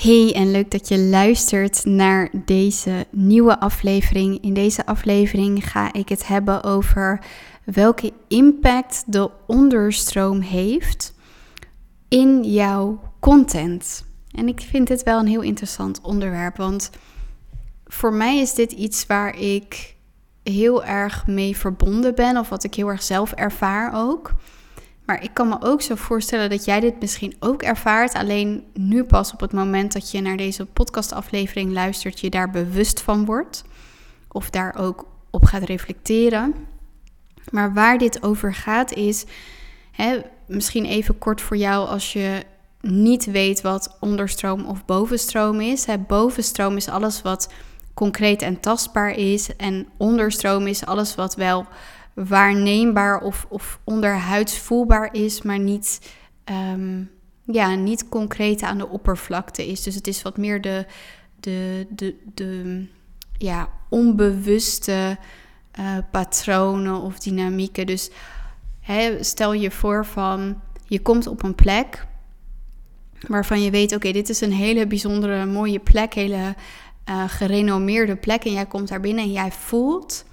Hey en leuk dat je luistert naar deze nieuwe aflevering. In deze aflevering ga ik het hebben over welke impact de onderstroom heeft in jouw content. En ik vind dit wel een heel interessant onderwerp, want voor mij is dit iets waar ik heel erg mee verbonden ben of wat ik heel erg zelf ervaar ook. Maar ik kan me ook zo voorstellen dat jij dit misschien ook ervaart. Alleen nu pas op het moment dat je naar deze podcastaflevering luistert, je daar bewust van wordt. Of daar ook op gaat reflecteren. Maar waar dit over gaat is, hè, misschien even kort voor jou als je niet weet wat onderstroom of bovenstroom is. Bovenstroom is alles wat concreet en tastbaar is. En onderstroom is alles wat wel waarneembaar of, of onderhuids voelbaar is, maar niet, um, ja, niet concreet aan de oppervlakte is. Dus het is wat meer de, de, de, de ja, onbewuste uh, patronen of dynamieken. Dus hè, stel je voor van je komt op een plek waarvan je weet, oké, dit is een hele bijzondere, mooie plek, hele uh, gerenommeerde plek. En jij komt daar binnen en jij voelt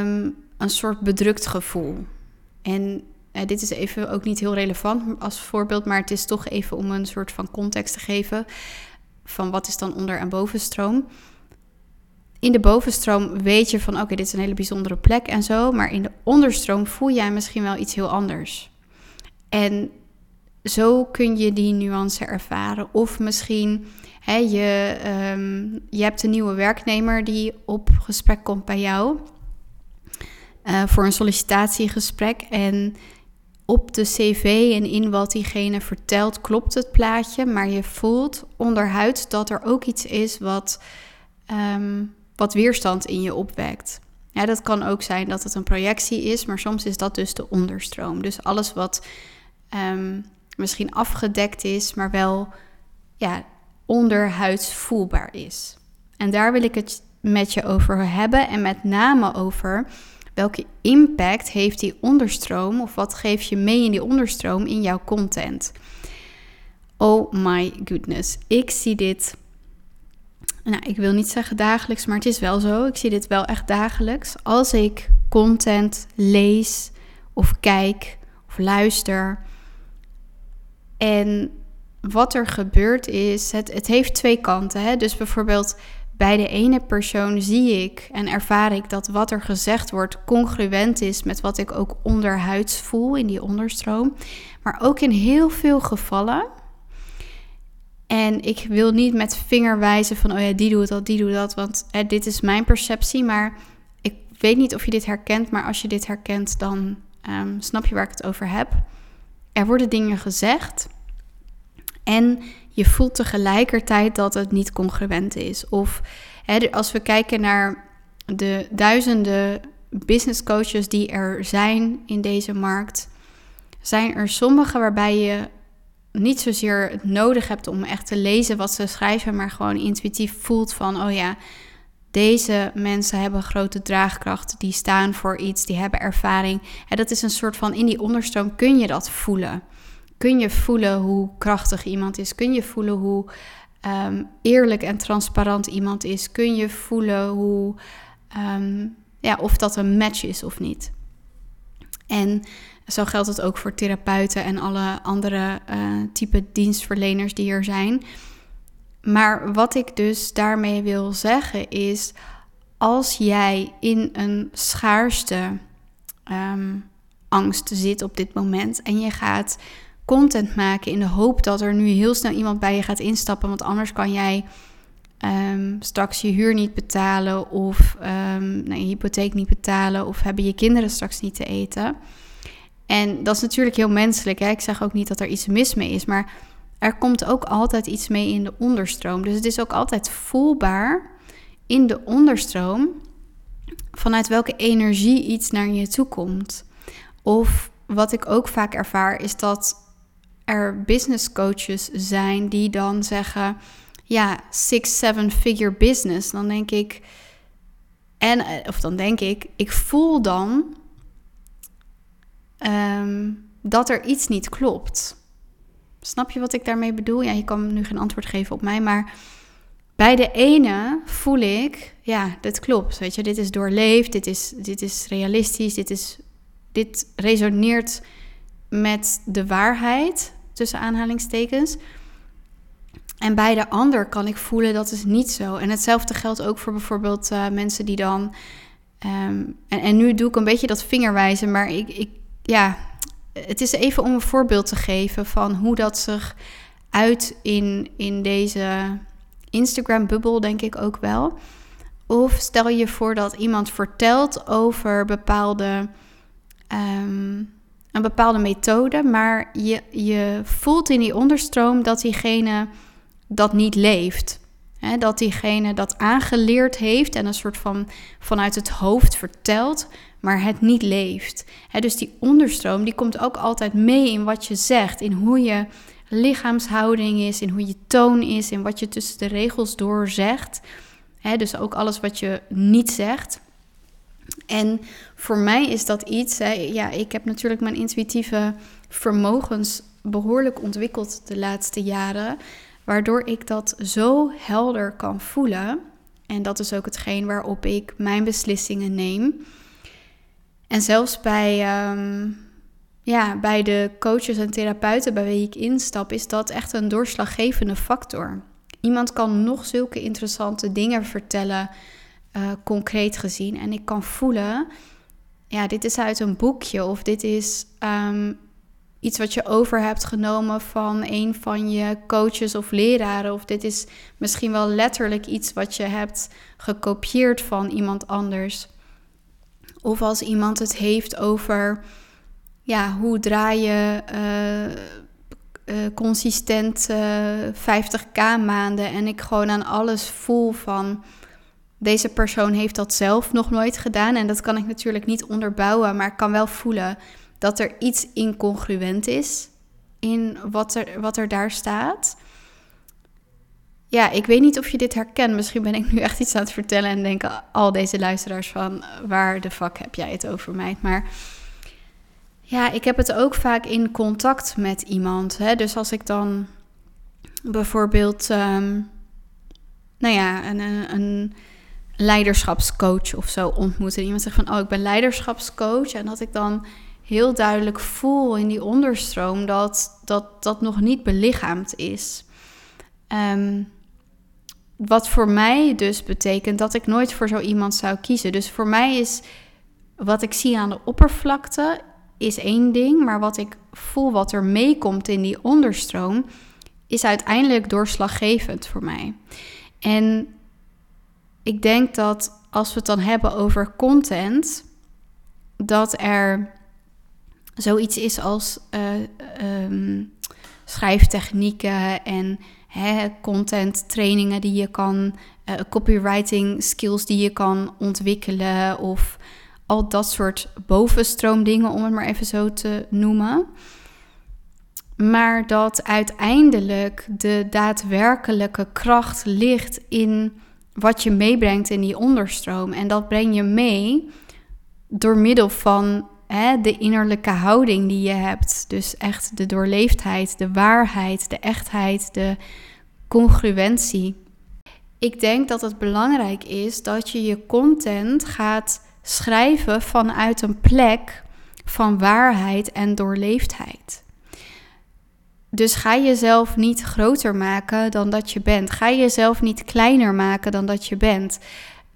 um, een soort bedrukt gevoel. En eh, dit is even ook niet heel relevant als voorbeeld, maar het is toch even om een soort van context te geven van wat is dan onder- en bovenstroom. In de bovenstroom weet je van oké, dit is een hele bijzondere plek en zo, maar in de onderstroom voel jij misschien wel iets heel anders. En zo kun je die nuance ervaren. Of misschien hè, je, um, je hebt een nieuwe werknemer die op gesprek komt bij jou. Uh, voor een sollicitatiegesprek. En op de cv en in wat diegene vertelt klopt het plaatje, maar je voelt onderhuid dat er ook iets is wat, um, wat weerstand in je opwekt. Ja, dat kan ook zijn dat het een projectie is, maar soms is dat dus de onderstroom. Dus alles wat um, misschien afgedekt is, maar wel ja, onderhuids voelbaar is. En daar wil ik het met je over hebben en met name over welke impact heeft die onderstroom of wat geef je mee in die onderstroom in jouw content? Oh my goodness, ik zie dit. Nou, ik wil niet zeggen dagelijks, maar het is wel zo. Ik zie dit wel echt dagelijks. Als ik content lees of kijk of luister. En wat er gebeurt is, het, het heeft twee kanten. Hè? Dus bijvoorbeeld bij de ene persoon zie ik en ervaar ik dat wat er gezegd wordt congruent is met wat ik ook onderhuids voel in die onderstroom. Maar ook in heel veel gevallen. En ik wil niet met vinger wijzen van, oh ja, die doet dat, die doet dat, want hè, dit is mijn perceptie. Maar ik weet niet of je dit herkent, maar als je dit herkent, dan um, snap je waar ik het over heb. Er worden dingen gezegd en je voelt tegelijkertijd dat het niet congruent is. Of hè, als we kijken naar de duizenden business coaches die er zijn in deze markt, zijn er sommige waarbij je niet zozeer het nodig hebt om echt te lezen wat ze schrijven, maar gewoon intuïtief voelt van, oh ja, deze mensen hebben grote draagkracht, die staan voor iets, die hebben ervaring. En dat is een soort van, in die onderstroom kun je dat voelen kun je voelen hoe krachtig iemand is. Kun je voelen hoe ehm, eerlijk en transparant iemand is. Kun je voelen hoe, um, ja, of dat een match is of niet. En zo geldt het ook voor therapeuten en alle andere uh, type dienstverleners die er zijn. Maar wat ik dus daarmee wil zeggen is, als jij in een schaarste um, angst zit op dit moment en je gaat content maken in de hoop dat er nu heel snel iemand bij je gaat instappen. Want anders kan jij um, straks je huur niet betalen of nou, je hypotheek niet betalen of hebben je kinderen straks niet te eten. En dat is natuurlijk heel menselijk. Hè? Ik zeg ook niet dat er iets mis mee is, maar er komt ook altijd iets mee in de onderstroom. Dus het is ook altijd voelbaar in de onderstroom vanuit welke energie iets naar je toe komt. Of wat ik ook vaak ervaar is dat er business coaches zijn die dan zeggen: ja, six, seven figure business. Dan denk ik, en, eh, of dan denk ik, ik voel dan um, dat er iets niet klopt. Snap je wat ik daarmee bedoel? Ja, je kan nu geen antwoord geven op mij, maar bij de ene voel ik, ja, dat klopt. Weet je, dit is doorleefd, dit is, dit is realistisch, dit, is, dit resoneert met de waarheid, tussen aanhalingstekens. En bij de ander kan ik voelen dat is niet zo. En hetzelfde geldt ook voor bijvoorbeeld uh, mensen die dan. Um, en, en nu doe ik een beetje dat vingerwijzen, maar ik, ik, ja, het is even om een voorbeeld te geven van hoe dat zich uit in, in deze Instagram-bubbel, denk ik ook wel. Of stel je voor dat iemand vertelt over bepaalde, um, een bepaalde methode, maar je, je voelt in die onderstroom dat diegene dat niet leeft. He, dat diegene dat aangeleerd heeft en een soort van vanuit het hoofd vertelt, maar het niet leeft. He, dus die onderstroom die komt ook altijd mee in wat je zegt, in hoe je lichaamshouding is, in hoe je toon is, in wat je tussen de regels door zegt. He, dus ook alles wat je niet zegt. En voor mij is dat iets, ja, ik heb natuurlijk mijn intuïtieve vermogens behoorlijk ontwikkeld de laatste jaren, waardoor ik dat zo helder kan voelen. En dat is ook hetgeen waarop ik mijn beslissingen neem. En zelfs bij, ehm, ja, bij de coaches en therapeuten bij wie ik instap, is dat echt een doorslaggevende factor. Iemand kan nog zulke interessante dingen vertellen, uh, concreet gezien. En ik kan voelen, ja, dit is uit een boekje of dit is ehm, iets wat je over hebt genomen van een van je coaches of leraren. Of dit is misschien wel letterlijk iets wat je hebt gekopieerd van iemand anders. Of als iemand het heeft over ja, hoe draai je uh, uh, consistent 50k maanden. En ik gewoon aan alles voel van deze persoon heeft dat zelf nog nooit gedaan. En dat kan ik natuurlijk niet onderbouwen, maar ik kan wel voelen dat er iets incongruent is in wat er, wat er daar staat. Ja, ik weet niet of je dit herkent. Misschien ben ik nu echt iets aan het vertellen en denken al deze luisteraars van waar de fuck heb jij het over mij? Maar ja, ik heb het ook vaak in contact met iemand. Hè? Dus als ik dan bijvoorbeeld, um, nou ja, een, een leiderschapscoach of zo ontmoet en iemand zegt van, oh, ik ben leiderschapscoach en dat ik dan heel duidelijk voel in die onderstroom dat dat, dat nog niet belichaamd is. Ehm, wat voor mij dus betekent dat ik nooit voor zo iemand zou kiezen. Dus voor mij is wat ik zie aan de oppervlakte is één ding, maar wat ik voel wat er meekomt in die onderstroom is uiteindelijk doorslaggevend voor mij. En ik denk dat als we het dan hebben over content, dat er zoiets is als uh, schrijftechnieken en hè, content trainingen die je kan, uh, copywriting skills die je kan ontwikkelen of al dat soort bovenstroomdingen, om het maar even zo te noemen. Maar dat uiteindelijk de daadwerkelijke kracht ligt in wat je meebrengt in die onderstroom. En dat breng je mee door middel van hè, de innerlijke houding die je hebt. Dus echt de doorleefdheid, de waarheid, de echtheid, de congruentie. Ik denk dat het belangrijk is dat je je content gaat schrijven vanuit een plek van waarheid en doorleefdheid. Dus ga jezelf niet groter maken dan dat je bent. Ga jezelf niet kleiner maken dan dat je bent.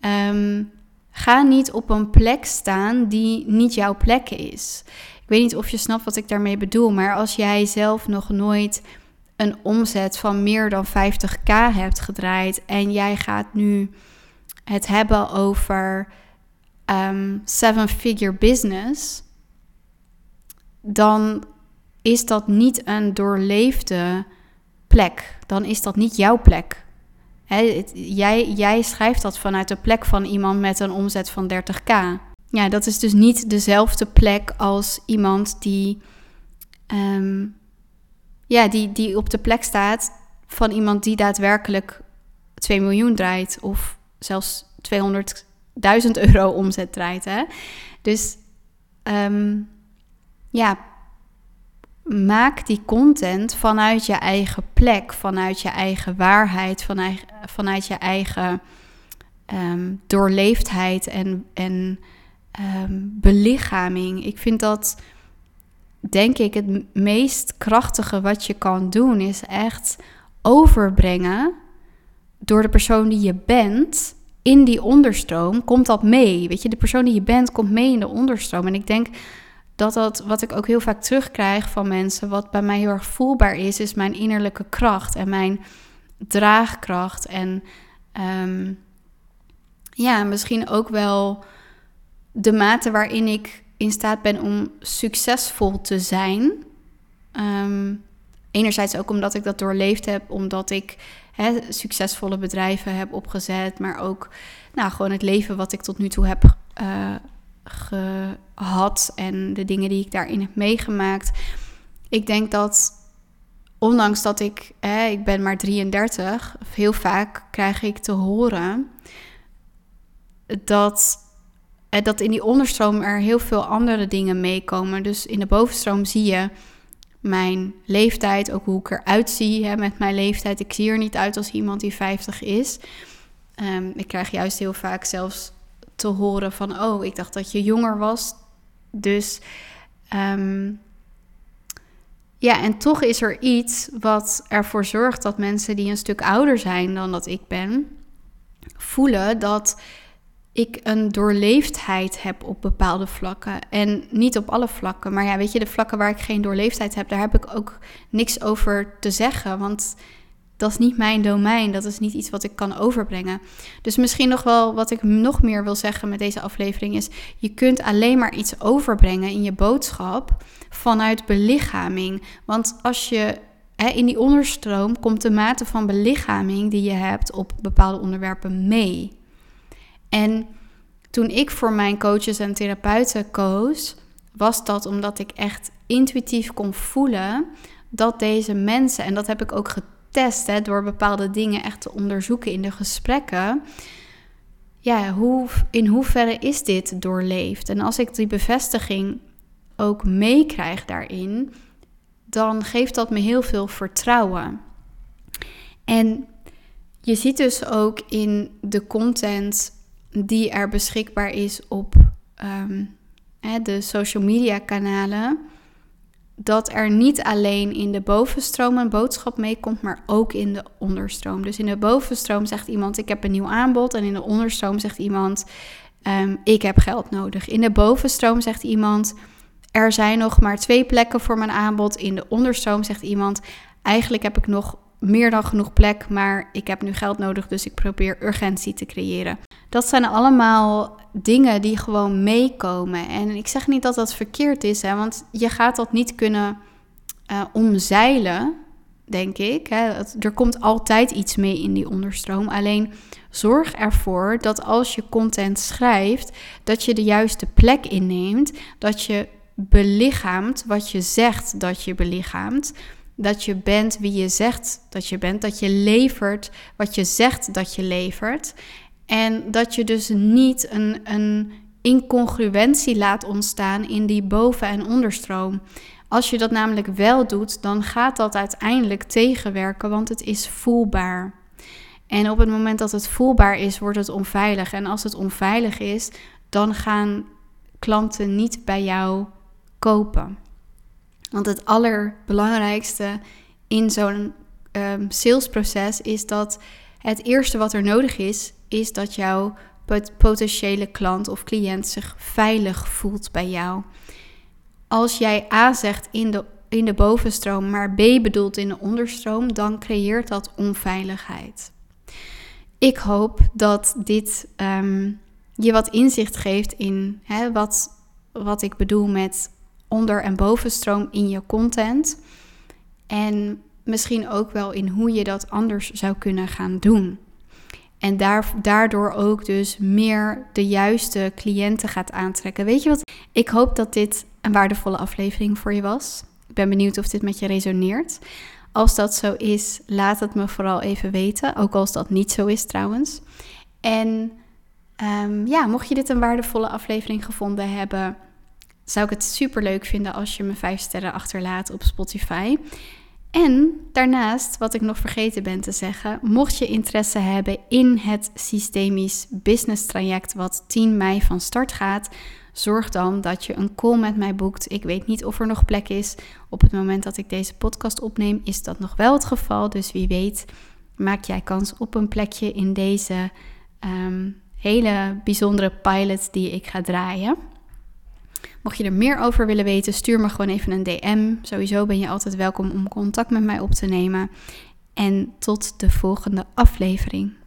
Um, Ga niet op een plek staan die niet jouw plek is. Ik weet niet of je snapt wat ik daarmee bedoel, maar als jij zelf nog nooit een omzet van meer dan 50k hebt gedraaid en jij gaat nu het hebben over um, seven-figure business, dan is dat niet een doorleefde plek. Dan is dat niet jouw plek jij, jij schrijft dat vanuit de plek van iemand met een omzet van 30k. Ja, dat is dus niet dezelfde plek als iemand die, ehm, ja, die, die op de plek staat van iemand die daadwerkelijk 2 miljoen draait of zelfs 200.000 euro omzet draait. Hè? Dus um, ja, maak die content vanuit je eigen plek, vanuit je eigen waarheid, vanuit, vanuit je eigen um, doorleefdheid en, en um, belichaming. Ik vind dat, denk ik, het meest krachtige wat je kan doen, is echt overbrengen door de persoon die je bent in die onderstroom, komt dat mee. Weet je, de persoon die je bent komt mee in de onderstroom. En ik denk dat dat, wat ik ook heel vaak terugkrijg van mensen, wat bij mij heel erg voelbaar is, is mijn innerlijke kracht en mijn draagkracht. En um, ja, misschien ook wel de mate waarin ik in staat ben om succesvol te zijn. Um, enerzijds ook omdat ik dat doorleefd heb, omdat ik succesvolle bedrijven heb opgezet, maar ook nou, gewoon het leven wat ik tot nu toe heb uh, gehad en de dingen die ik daarin heb meegemaakt. Ik denk dat ondanks dat ik, hè, ik ben maar 33, heel vaak krijg ik te horen dat, dat in die onderstroom er heel veel andere dingen meekomen. Dus in de bovenstroom zie je mijn leeftijd, ook hoe ik eruit zie hè, met mijn leeftijd. Ik zie er niet uit als iemand die 50 is. Um, ik krijg juist heel vaak zelfs te horen van, oh, ik dacht dat je jonger was. Dus um, ja, en toch is er iets wat ervoor zorgt dat mensen die een stuk ouder zijn dan dat ik ben, voelen dat ik een doorleefdheid heb op bepaalde vlakken. En niet op alle vlakken. Maar ja, weet je, de vlakken waar ik geen doorleefdheid heb, daar heb ik ook niks over te zeggen. Want dat is niet mijn domein. Dat is niet iets wat ik kan overbrengen. Dus misschien nog wel wat ik nog meer wil zeggen met deze aflevering is: je kunt alleen maar iets overbrengen in je boodschap vanuit belichaming. Want als je in die onderstroom komt de mate van belichaming die je hebt op bepaalde onderwerpen mee. En toen ik voor mijn coaches en therapeuten koos, was dat omdat ik echt intuïtief kon voelen dat deze mensen, en dat heb ik ook getest hè, door bepaalde dingen echt te onderzoeken in de gesprekken. Ja, hoe, in hoeverre is dit doorleefd? En als ik die bevestiging ook meekrijg daarin, dan geeft dat me heel veel vertrouwen. En je ziet dus ook in de content die er beschikbaar is op hè, de social media kanalen, dat er niet alleen in de bovenstroom een boodschap meekomt, maar ook in de onderstroom. Dus in de bovenstroom zegt iemand: Ik heb een nieuw aanbod. En in de onderstroom zegt iemand: um, Ik heb geld nodig. In de bovenstroom zegt iemand: Er zijn nog maar twee plekken voor mijn aanbod. In de onderstroom zegt iemand: Eigenlijk heb ik nog meer dan genoeg plek, maar ik heb nu geld nodig, dus ik probeer urgentie te creëren. Dat zijn allemaal dingen die gewoon meekomen. En ik zeg niet dat dat verkeerd is, hè, want je gaat dat niet kunnen uh, omzeilen, denk ik. Hè. Er komt altijd iets mee in die onderstroom. Alleen zorg ervoor dat als je content schrijft, dat je de juiste plek inneemt, dat je belichaamt wat je zegt dat je belichaamt dat je bent wie je zegt dat je bent, dat je levert wat je zegt dat je levert. En dat je dus niet een, een incongruentie laat ontstaan in die boven- en onderstroom. Als je dat namelijk wel doet, dan gaat dat uiteindelijk tegenwerken, want het is voelbaar. En op het moment dat het voelbaar is, wordt het onveilig. En als het onveilig is, dan gaan klanten niet bij jou kopen. Want het allerbelangrijkste in zo'n um, salesproces is dat het eerste wat er nodig is, is dat jouw potentiële klant of cliënt zich veilig voelt bij jou. Als jij A zegt in de, in de bovenstroom, maar B bedoelt in de onderstroom, dan creëert dat onveiligheid. Ik hoop dat dit um, je wat inzicht geeft in hè, wat, wat ik bedoel met onder- en bovenstroom in je content. En misschien ook wel in hoe je dat anders zou kunnen gaan doen. En daar, daardoor ook dus meer de juiste cliënten gaat aantrekken. Weet je wat? Ik hoop dat dit een waardevolle aflevering voor je was. Ik ben benieuwd of dit met je resoneert. Als dat zo is, laat het me vooral even weten. Ook als dat niet zo is trouwens. En um, ja, mocht je dit een waardevolle aflevering gevonden hebben zou ik het super leuk vinden als je me 5 sterren achterlaat op Spotify. En daarnaast, wat ik nog vergeten ben te zeggen, mocht je interesse hebben in het systemisch business traject wat 10 mei van start gaat, zorg dan dat je een call met mij boekt. Ik weet niet of er nog plek is. Op het moment dat ik deze podcast opneem, is dat nog wel het geval. Dus wie weet, maak jij kans op een plekje in deze ehm, hele bijzondere pilot die ik ga draaien. Mocht je er meer over willen weten, stuur me gewoon even een DM. Sowieso ben je altijd welkom om contact met mij op te nemen. En tot de volgende aflevering.